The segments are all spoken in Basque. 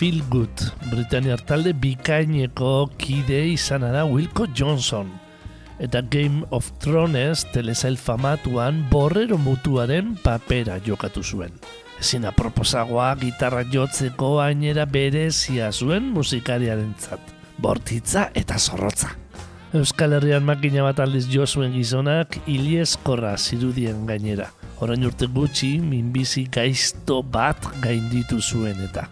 Dr. Feelgood, Britaniar talde bikaineko kide izana da Wilco Johnson. Eta Game of Thrones telesail famatuan borrero mutuaren papera jokatu zuen. Ezin aproposagoa gitarra jotzeko ainera berezia zuen musikariaren zat. Bortitza eta zorrotza. Euskal Herrian makina bat aldiz jo zuen gizonak ilieskorra zirudien gainera. Orain urte gutxi, minbizi gaizto bat gainditu zuen eta.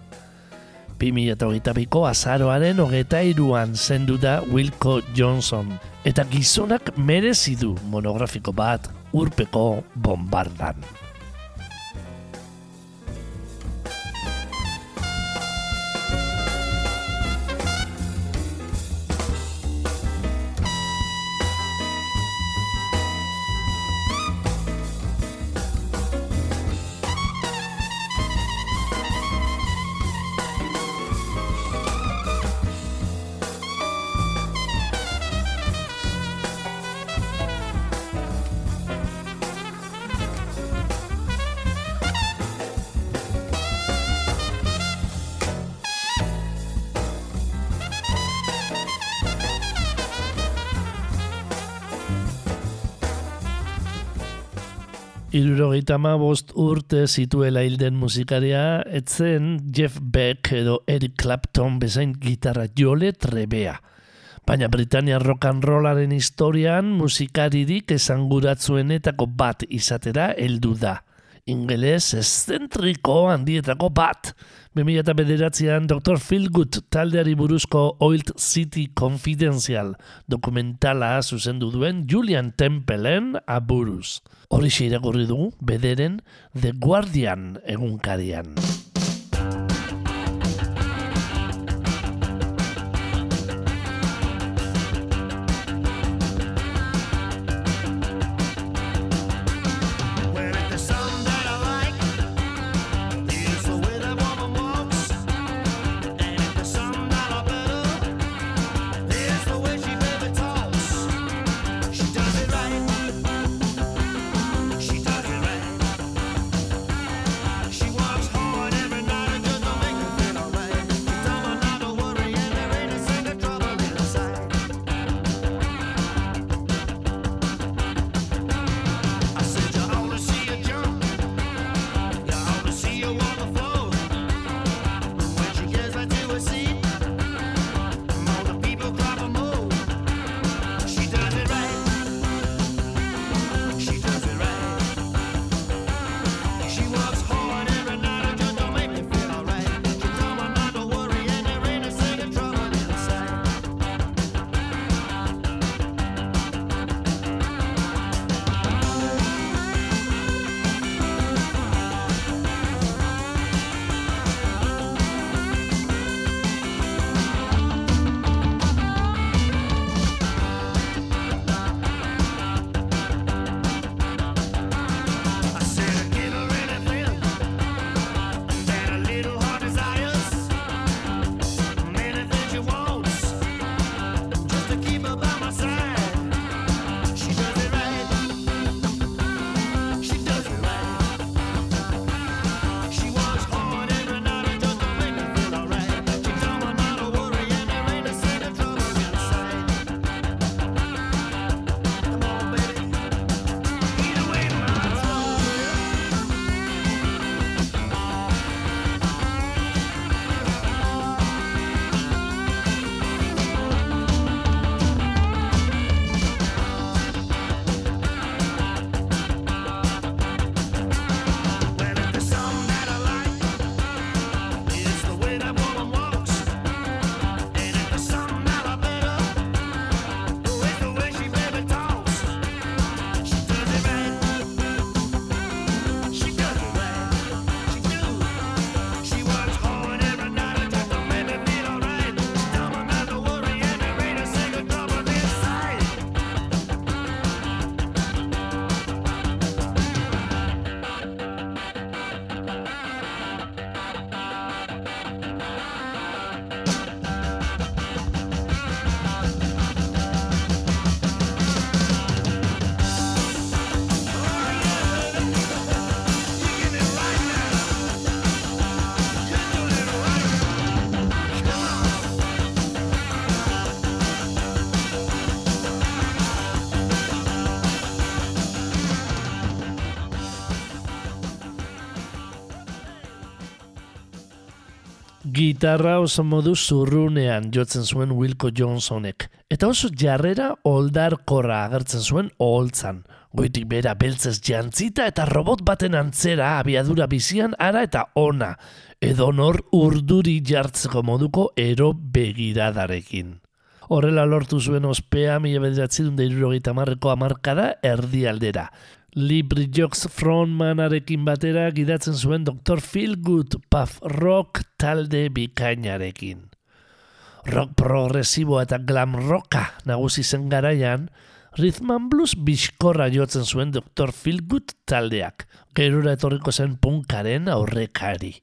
2008ko azaroaren hogeta iruan zendu da Wilco Johnson. Eta gizonak merezi du monografiko bat urpeko bombardan. Irurogeita bost urte zituela hilden musikaria, etzen Jeff Beck edo Eric Clapton bezain gitarra jole trebea. Baina Britannia rock and rollaren historian musikaririk esanguratzuen,etako bat izatera heldu da. Ingeles eszentriko handietako bat. 2000 bederatzean Dr. Feelgood taldeari buruzko Old City Confidential dokumentala zuzendu duen Julian Tempelen aburuz. Hori irakurri dugu bederen The Guardian egunkarian. Gitarra oso modu zurrunean jotzen zuen Wilco Johnsonek. Eta oso jarrera oldarkorra agertzen zuen oholtzan. Goitik bera beltzez jantzita eta robot baten antzera abiadura bizian ara eta ona. Edo nor urduri jartzeko moduko ero begiradarekin. Horrela lortu zuen ospea mila bederatzi dut deirurogeita marreko amarkada erdi aldera. Libri Jokes frontmanarekin batera gidatzen zuen Dr. Feelgood Puff Rock talde bikainarekin. Rock progresibo eta glam rocka nagusi zen garaian, Rhythm and Blues bizkorra jotzen zuen Dr. Feelgood taldeak, gerura etorriko zen punkaren aurrekari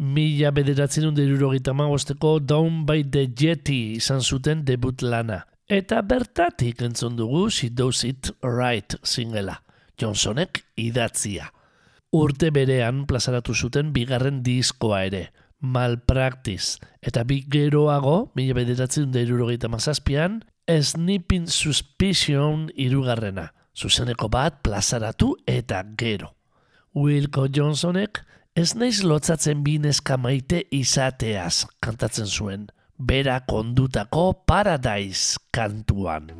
mila bederatzen dut irurogeita magosteko Down by the Jetty izan zuten debut lana. Eta bertatik entzun dugu She Does It Right singela, Johnsonek idatzia. Urte berean plazaratu zuten bigarren diskoa ere, Malpractice, eta bi geroago, mila bederatzen dut irurogeita mazazpian, Snipping Suspicion irugarrena, zuzeneko bat plazaratu eta gero. Wilco Johnsonek Ez naiz lotzatzen bineska maite izateaz kantatzen zuen, bera kondutako paradise kantuan.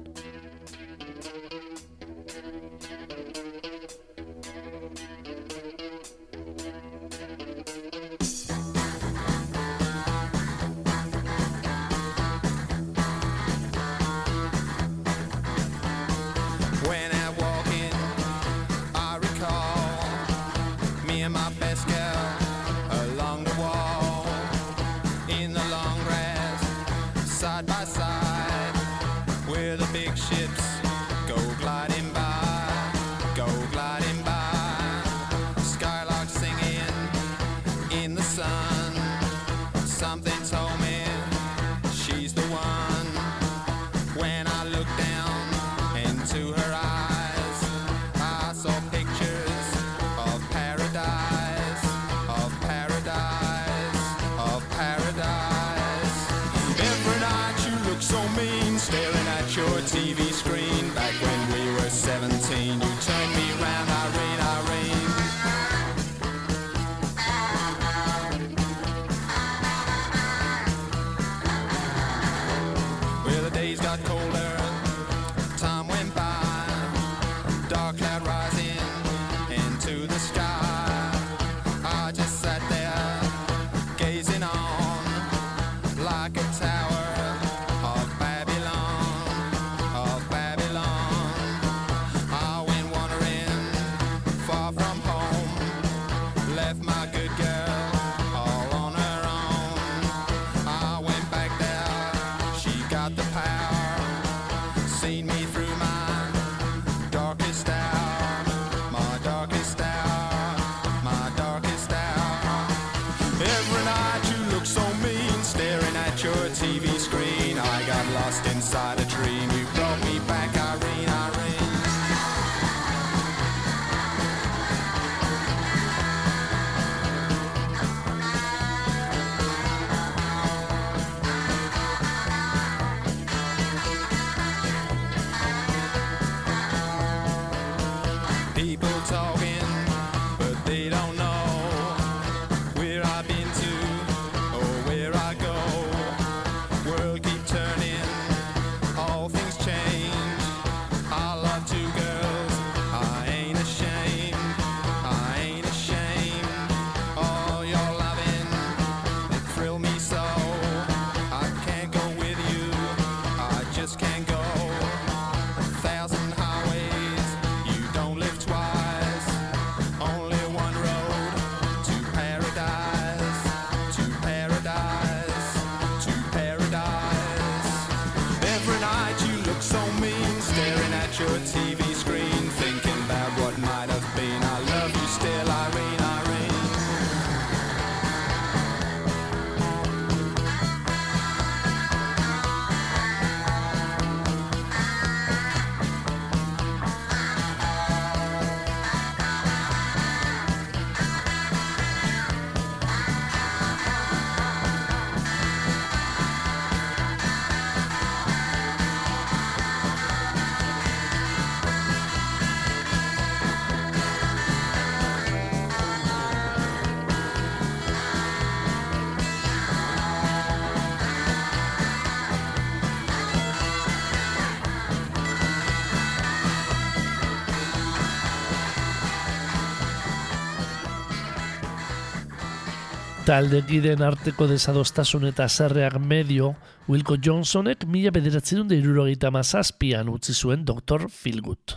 Taldekiden arteko desadostasun eta zerreak medio, Wilco Johnsonek mila bederatzerun da irurogeita mazazpian utzi zuen Dr. Philgood.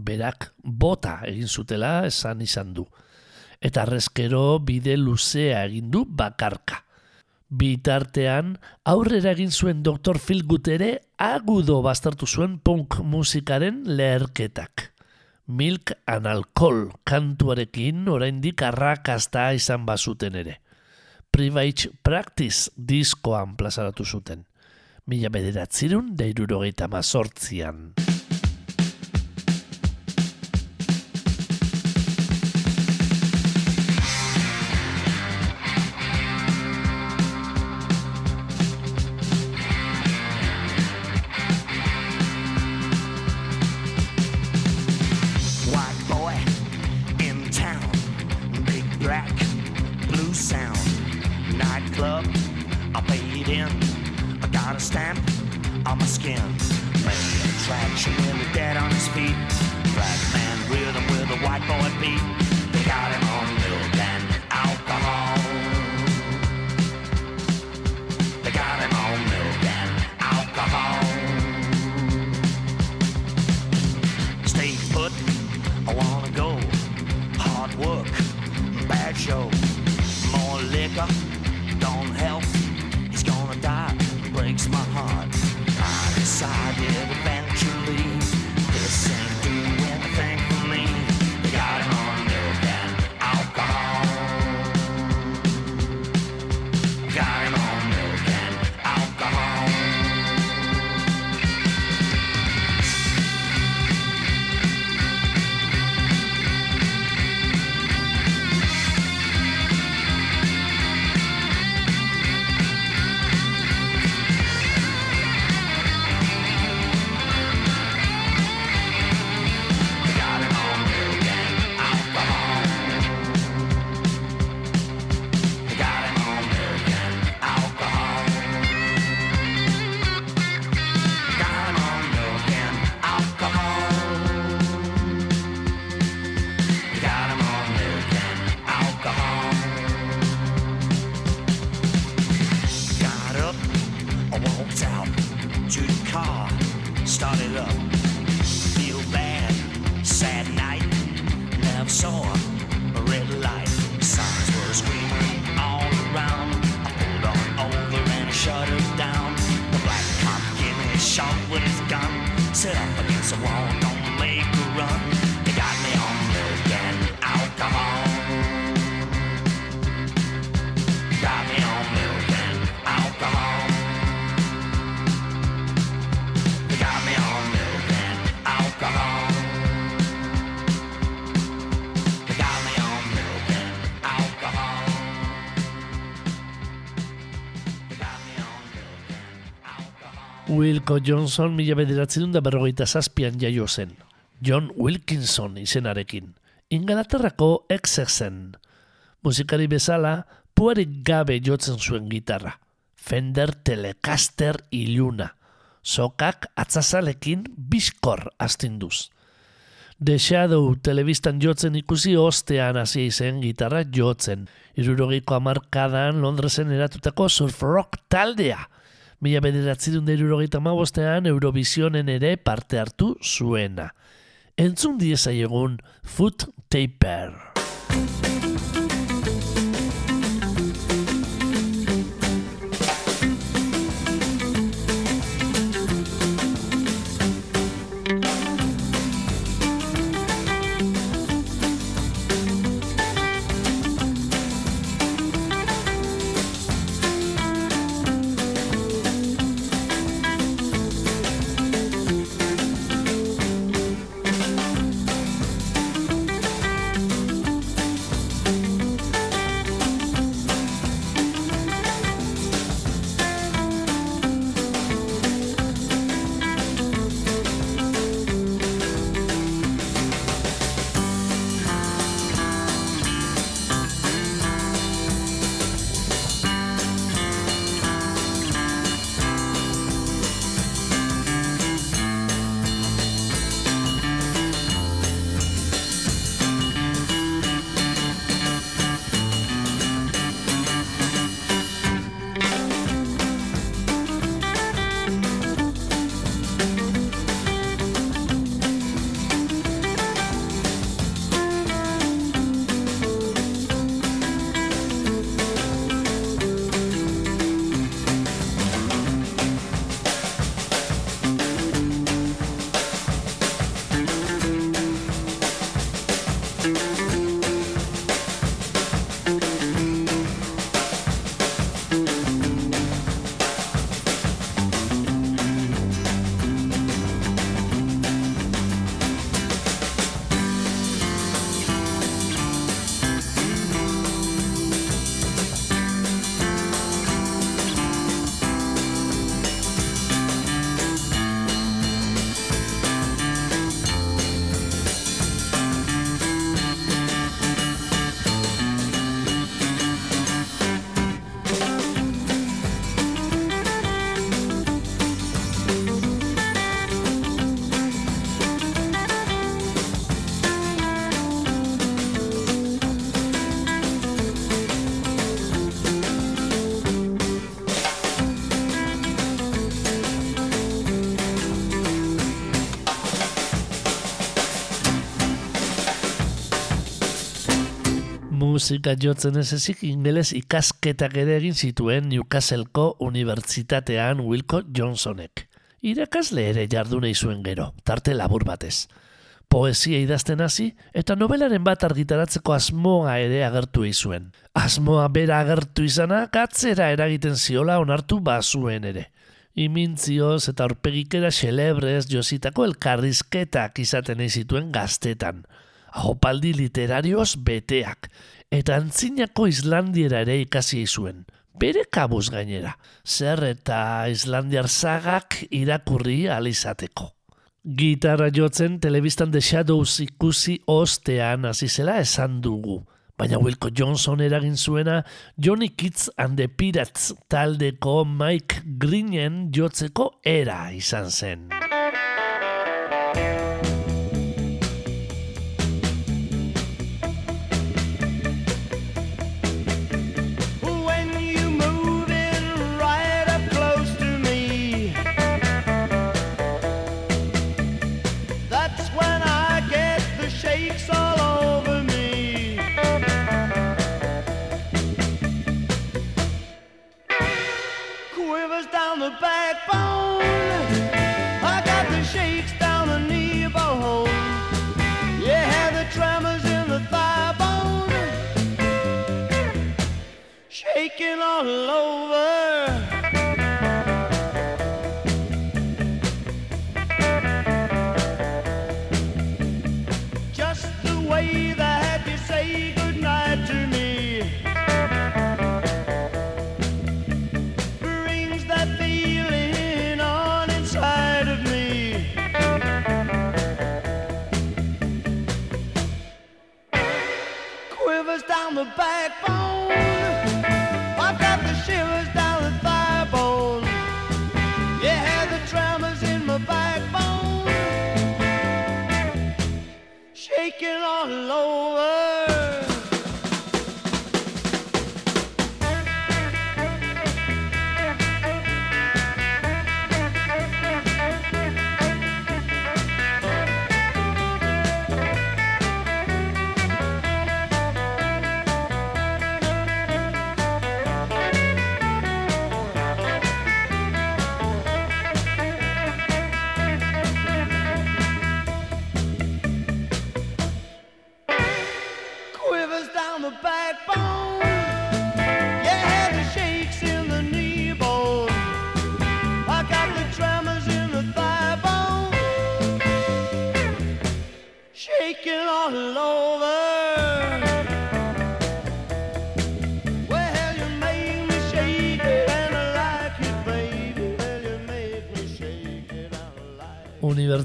Berak bota egin zutela esan izan du. Eta arrezkero bide luzea egin du bakarka. Bitartean, aurrera egin zuen Dr. Philgood ere agudo bastartu zuen punk musikaren leherketak. Milk and Alcohol kantuarekin oraindik arrakasta izan bazuten ere. Private Practice diskoan plazaratu zuten. Mila bederatzirun deirurogeita mazortzian. Wilco Johnson mila bederatzen da berrogeita zazpian jaio zen. John Wilkinson izenarekin. Ingalaterrako exexen. Musikari bezala, puarik gabe jotzen zuen gitarra. Fender Telecaster iluna. Sokak atzazalekin biskor astinduz. The Shadow telebistan jotzen ikusi ostean hasi izen gitarra jotzen. Irurogiko amarkadan Londresen eratutako surf rock taldea mila bederatzerun da irurogeita mabostean Eurovisionen ere parte hartu zuena. Entzun dieza egun Foot Taper. Musika jotzen ez ezik ingeles ikasketak ere egin zituen Newcastleko Unibertsitatean Wilco Johnsonek. Irakasle ere jardunei zuen gero, tarte labur batez. Poesia idazten hasi eta novelaren bat argitaratzeko asmoa ere agertu izuen. Asmoa bera agertu izana katzera eragiten ziola onartu bazuen ere. Imintzioz eta orpegikera xelebrez jositako elkarrizketak izaten zituen gaztetan ahopaldi literarioz beteak, eta antzinako Islandiera ere ikasi zuen, bere kabuz gainera, zer eta Islandiar zagak irakurri alizateko. Gitarra jotzen telebistan The Shadows ikusi ostean hasi zela esan dugu, baina Wilco Johnson eragin zuena Johnny Kitts and the Pirates taldeko Mike Greenen jotzeko era izan zen.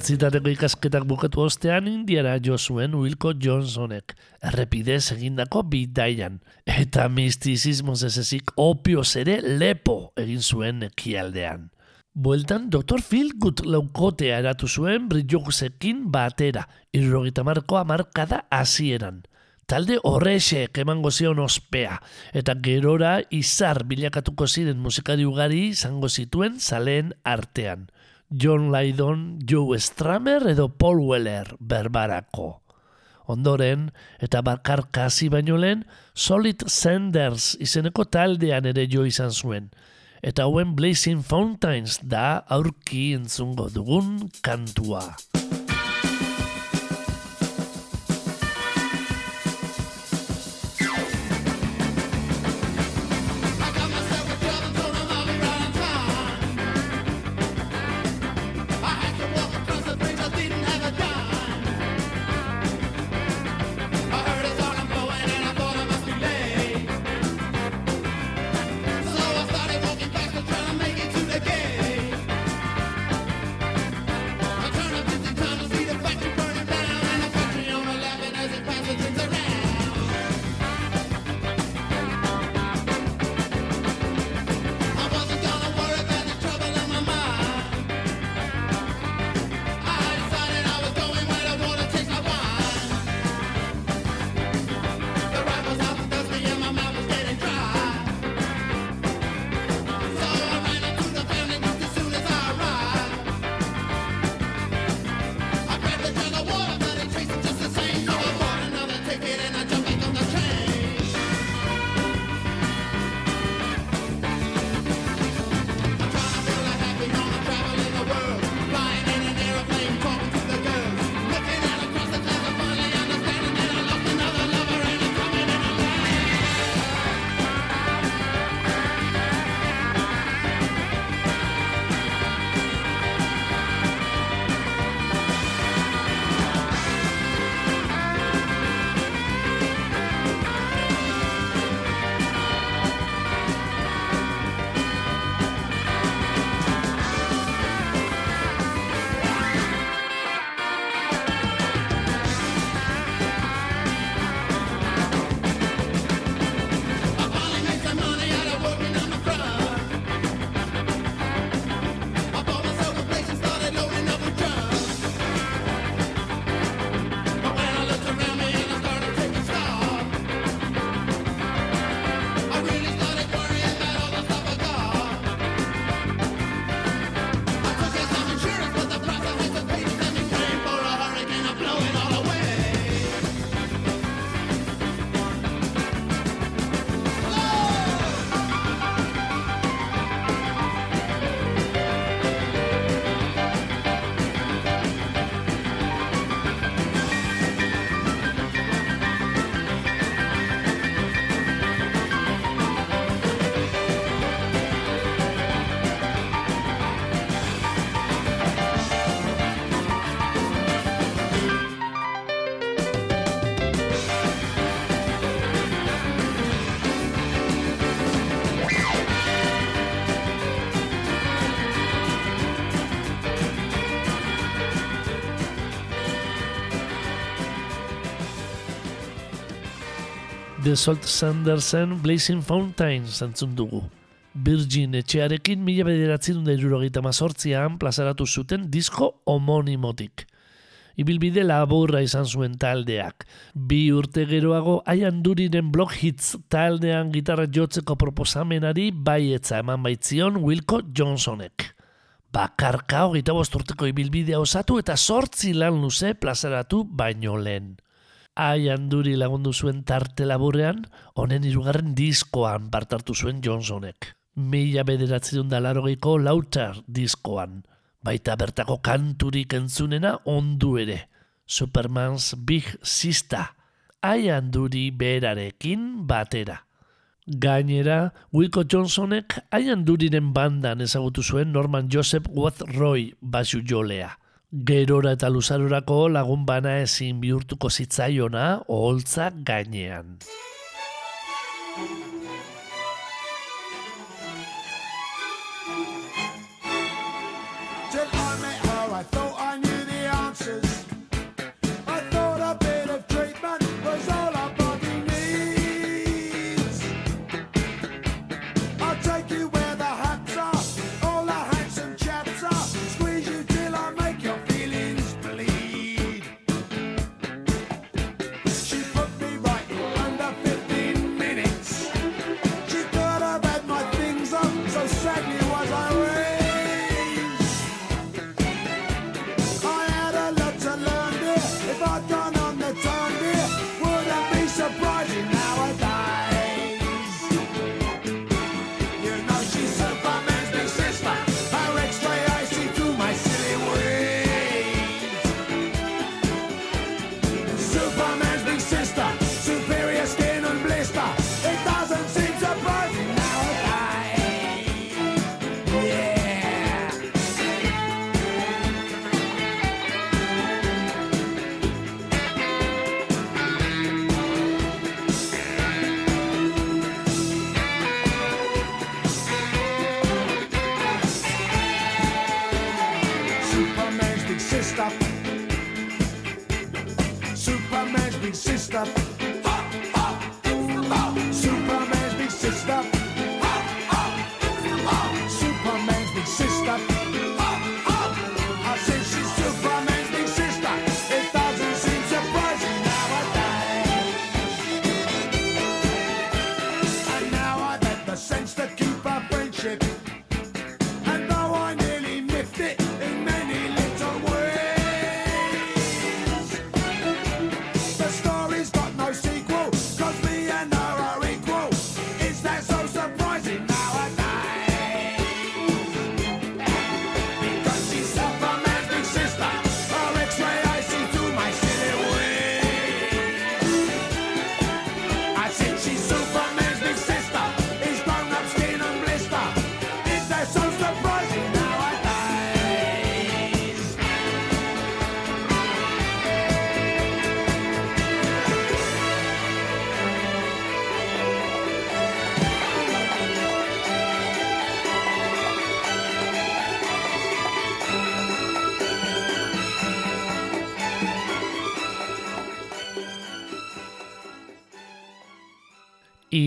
Unibertsitateko ikasketak bukatu ostean indiara jo zuen Wilco Johnsonek, errepidez egindako bidaian, eta mistizismoz ez ezik opioz ere lepo egin zuen ekialdean. Bueltan, Dr. Phil Good laukotea eratu zuen brillogusekin batera, irrogita markoa markada hasieran. Talde horrexek emango zion ospea, eta gerora izar bilakatuko ziren musikari ugari izango zituen zaleen artean. John Lydon, Joe Stramer edo Paul Weller berbarako. Ondoren, eta bakar kasi baino lehen, Solid Sanders izeneko taldean ere jo izan zuen. Eta hauen Blazing Fountains da aurki entzungo dugun kantua. Salt Sandersen Blazing Fountain zantzun dugu. Virgin etxearekin mila bederatzen da mazortzian plazaratu zuten disko homonimotik. Ibilbide laburra izan zuen taldeak. Bi urte geroago aian duriren blog hits taldean gitarra jotzeko proposamenari baietza eman baitzion Wilco Johnsonek. Bakarka hogeita bosturteko ibilbidea osatu eta sortzi lan luze plazaratu baino lehen aian duri lagundu zuen tarte laburrean, honen irugarren diskoan partartu zuen Johnsonek. Mila bederatzen da larogeiko lautar diskoan, baita bertako kanturik entzunena ondu ere. Superman's Big Sista, aian duri berarekin batera. Gainera, Wilco Johnsonek aian duriren bandan ezagutu zuen Norman Joseph Watt-Roy basu jolea. Gerora eta luzarurako lagun bana ezin bihurtuko zitzaiona oholtza gainean. Superman's big sister. Fuck, fuck, it's. Superman's big sister.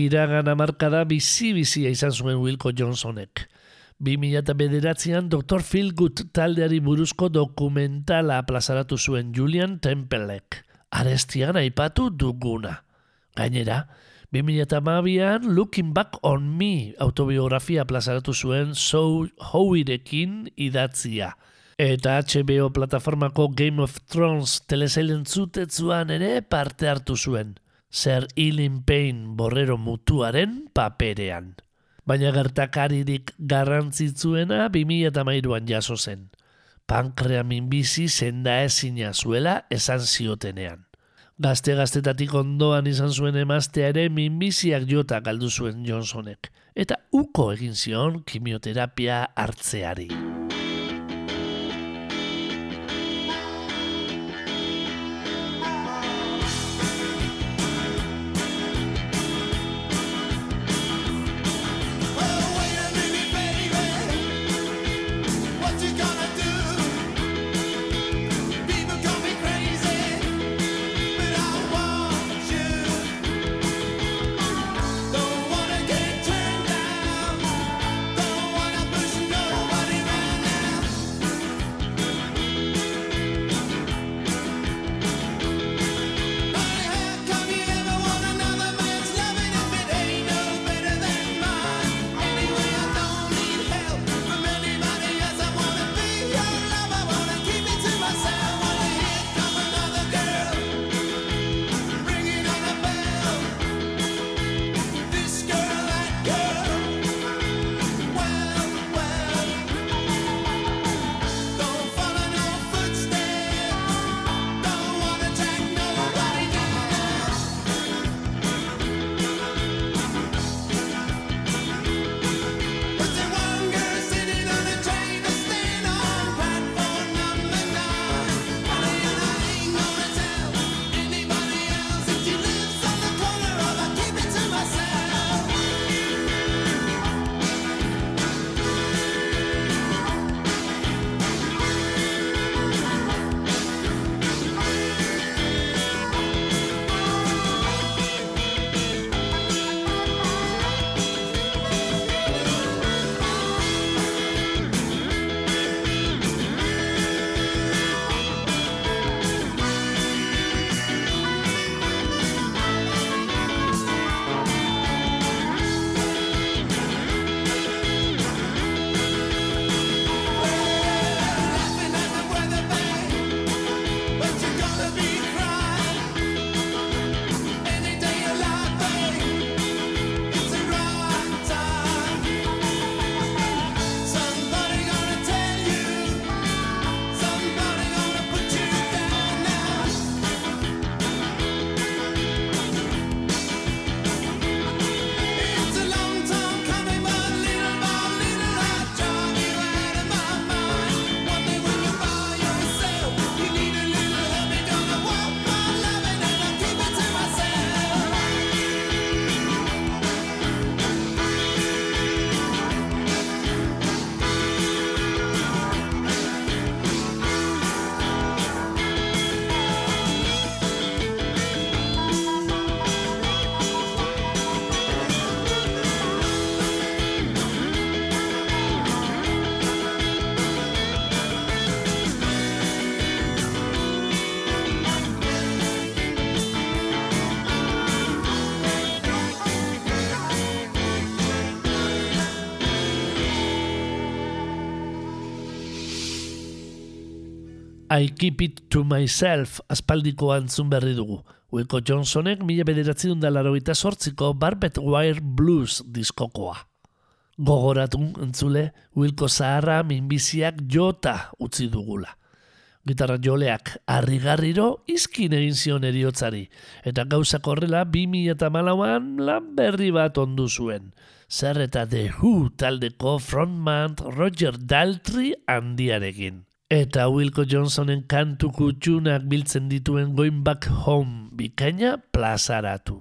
Iragan amarkada bizi-bizia izan zuen Wilco Johnsonek. 2000 bederatzean Dr. Philgood taldeari buruzko dokumentala plazaratu zuen Julian Tempelek. Arestian aipatu duguna. Gainera, 2008an Looking Back on Me autobiografia plazaratu zuen So Howirekin idatzia. Eta HBO plataformako Game of Thrones telesailen zutetzuan ere parte hartu zuen zer Ilin Payne borrero mutuaren paperean. Baina gertakaririk garrantzitzuena 2008an jaso zen. Pankrea minbizi zenda ezina zuela esan ziotenean. Gazte-gaztetatik ondoan izan zuen emaztea ere minbiziak jota galdu zuen Johnsonek. Eta uko egin zion kimioterapia hartzeari. I keep it to myself aspaldiko antzun berri dugu. Wilco Johnsonek mila bederatzi dundalaro eta sortziko Barbet Wire Blues diskokoa. Gogoratu entzule, Wilco Zaharra minbiziak jota utzi dugula. Gitarra joleak harrigarriro izkin egin zion eriotzari, eta gauzak horrela 2000 eta malauan lan berri bat ondu zuen. Zer eta The Who taldeko frontman Roger Daltrey handiarekin. Eta Wilco Johnsonen kantu kutxunak biltzen dituen Going Back Home bikaina plazaratu.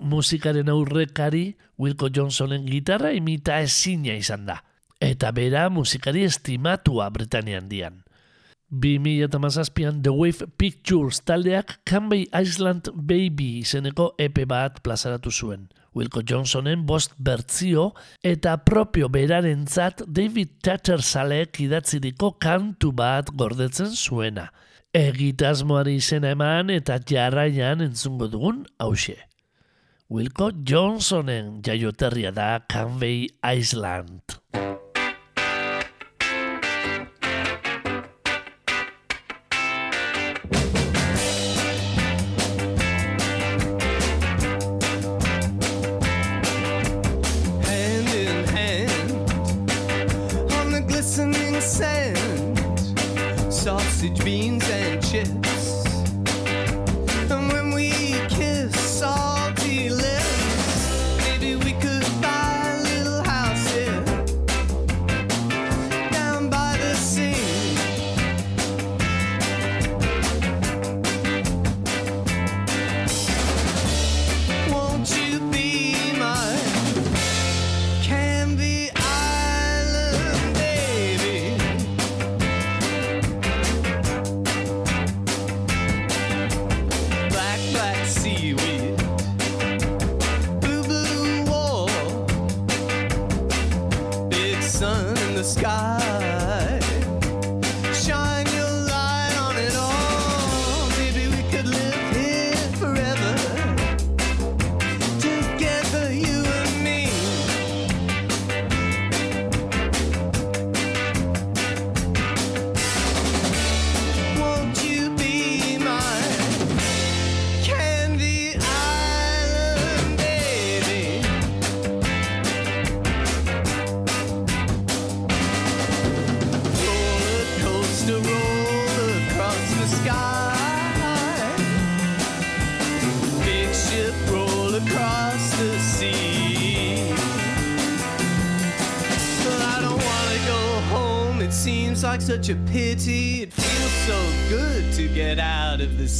Musikaren aurrekari Wilco Johnsonen gitarra imita ezina izan da. Eta bera musikari estimatua Britanian dian. 2008an The Wave Pictures taldeak Canby Island Baby izeneko epe bat plazaratu zuen. Wilco Johnsonen bost bertzio eta propio berarentzat David Tattersallek idatziriko kantu bat gordetzen zuena. Egitasmoari izena eman eta jarraian entzungo dugun hause. Wilco Johnsonen jaioterria da Canvey Island.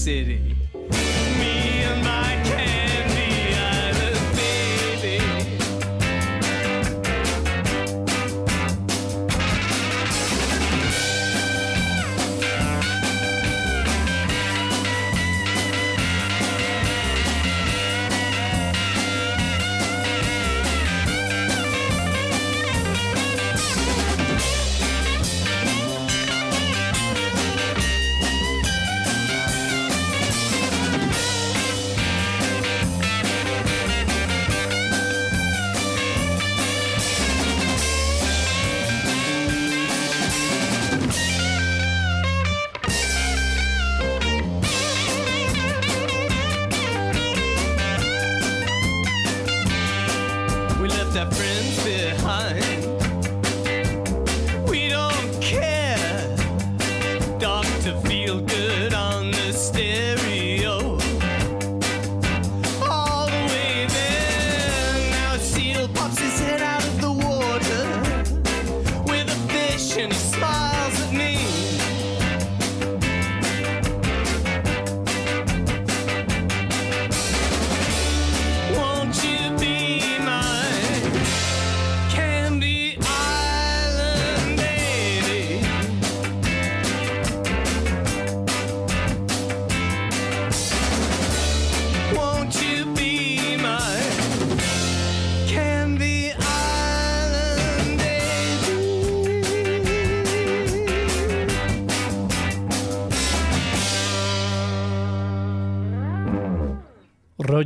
City.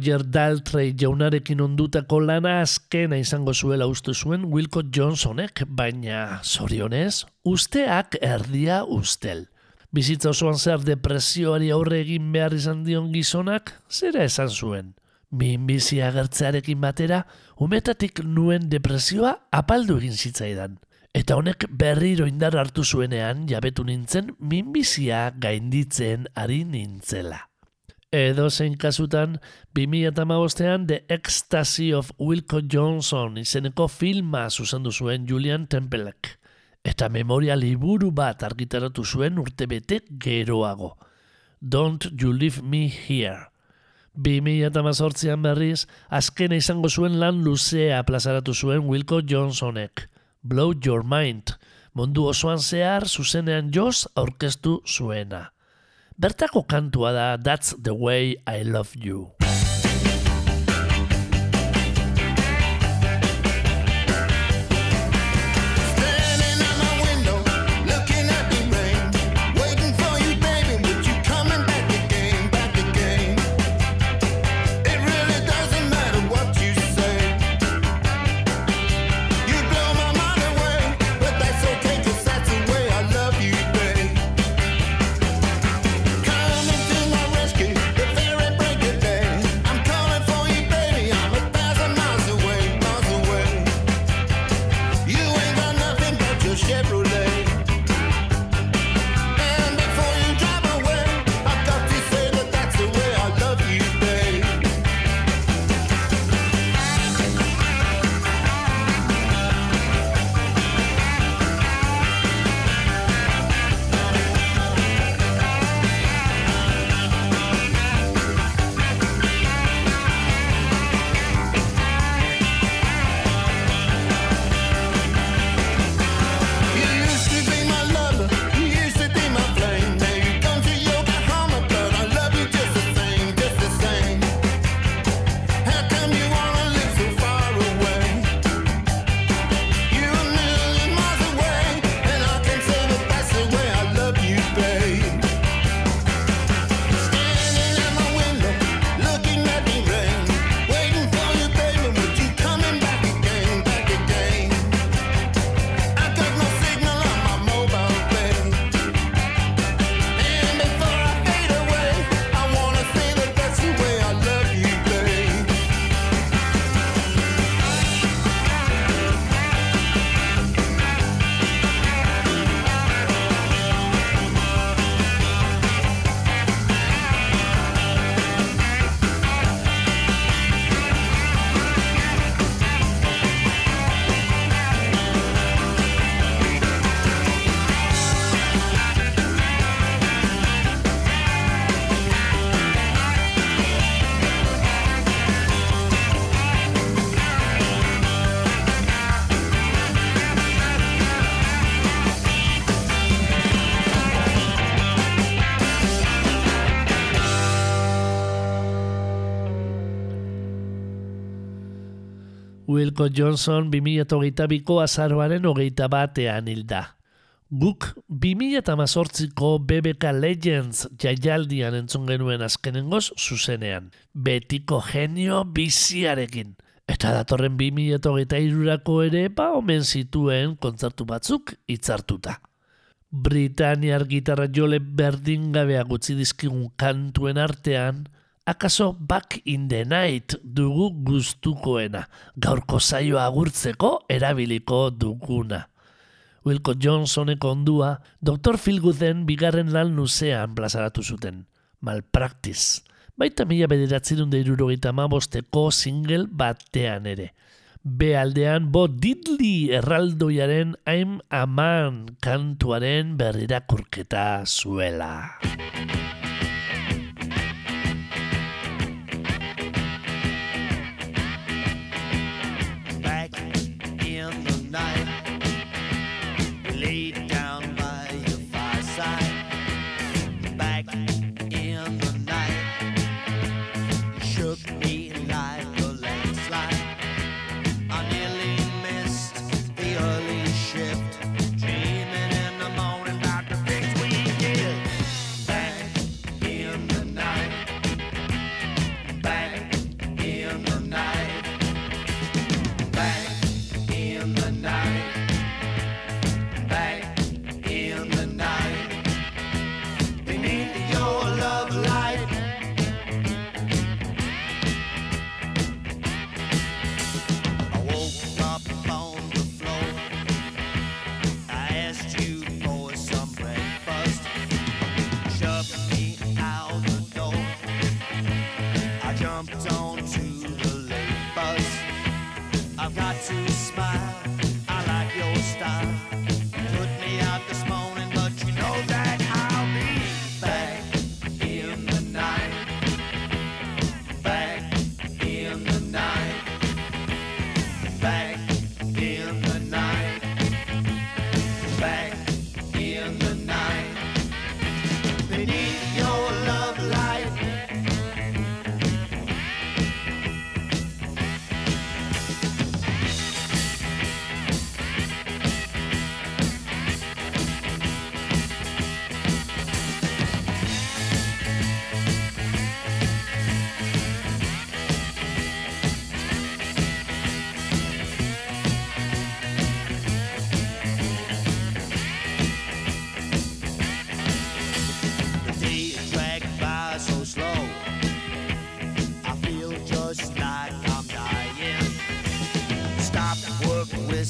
Roger Daltrey jaunarekin ondutako lana azkena izango zuela uste zuen Wilco Johnsonek, baina zorionez, usteak erdia ustel. Bizitza osoan zer depresioari aurre egin behar izan dion gizonak, zera esan zuen. Minbizi agertzearekin batera, umetatik nuen depresioa apaldu egin zitzaidan. Eta honek berriro indar hartu zuenean jabetu nintzen minbizia gainditzen ari nintzela. Edo zein kasutan, 2008an The Ecstasy of Wilco Johnson izeneko filma zuzendu zuen Julian Tempelek. Eta memoria liburu bat argitaratu zuen urtebete geroago. Don't You Leave Me Here. 2008an berriz, azkena izango zuen lan luzea plazaratu zuen Wilco Johnsonek. Blow Your Mind, mundu osoan zehar zuzenean joz aurkeztu zuena. Bertako kantua da That's the way I love you. Wilco Johnson 2008ko azaroaren hogeita batean hilda. Guk 2018ko BBK Legends jaialdian entzun genuen azkenengoz zuzenean. Betiko genio biziarekin. Eta datorren 2008 irurako ere ba omen zituen kontzertu batzuk hitzartuta. Britaniar gitarra jole berdingabeak utzi dizkigun kantuen artean, akaso Back in the Night dugu gustukoena, gaurko saioa agurtzeko erabiliko duguna. Wilco Johnsoneko ondua, Dr. Philgooden bigarren lan luzean plazaratu zuten, Malpractice, baita mila bederatzerun da irurogeita amabosteko single batean ere. B aldean Bo Diddley erraldoiaren I'm a Man kantuaren berrirakurketa zuela.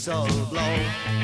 Whistle blow.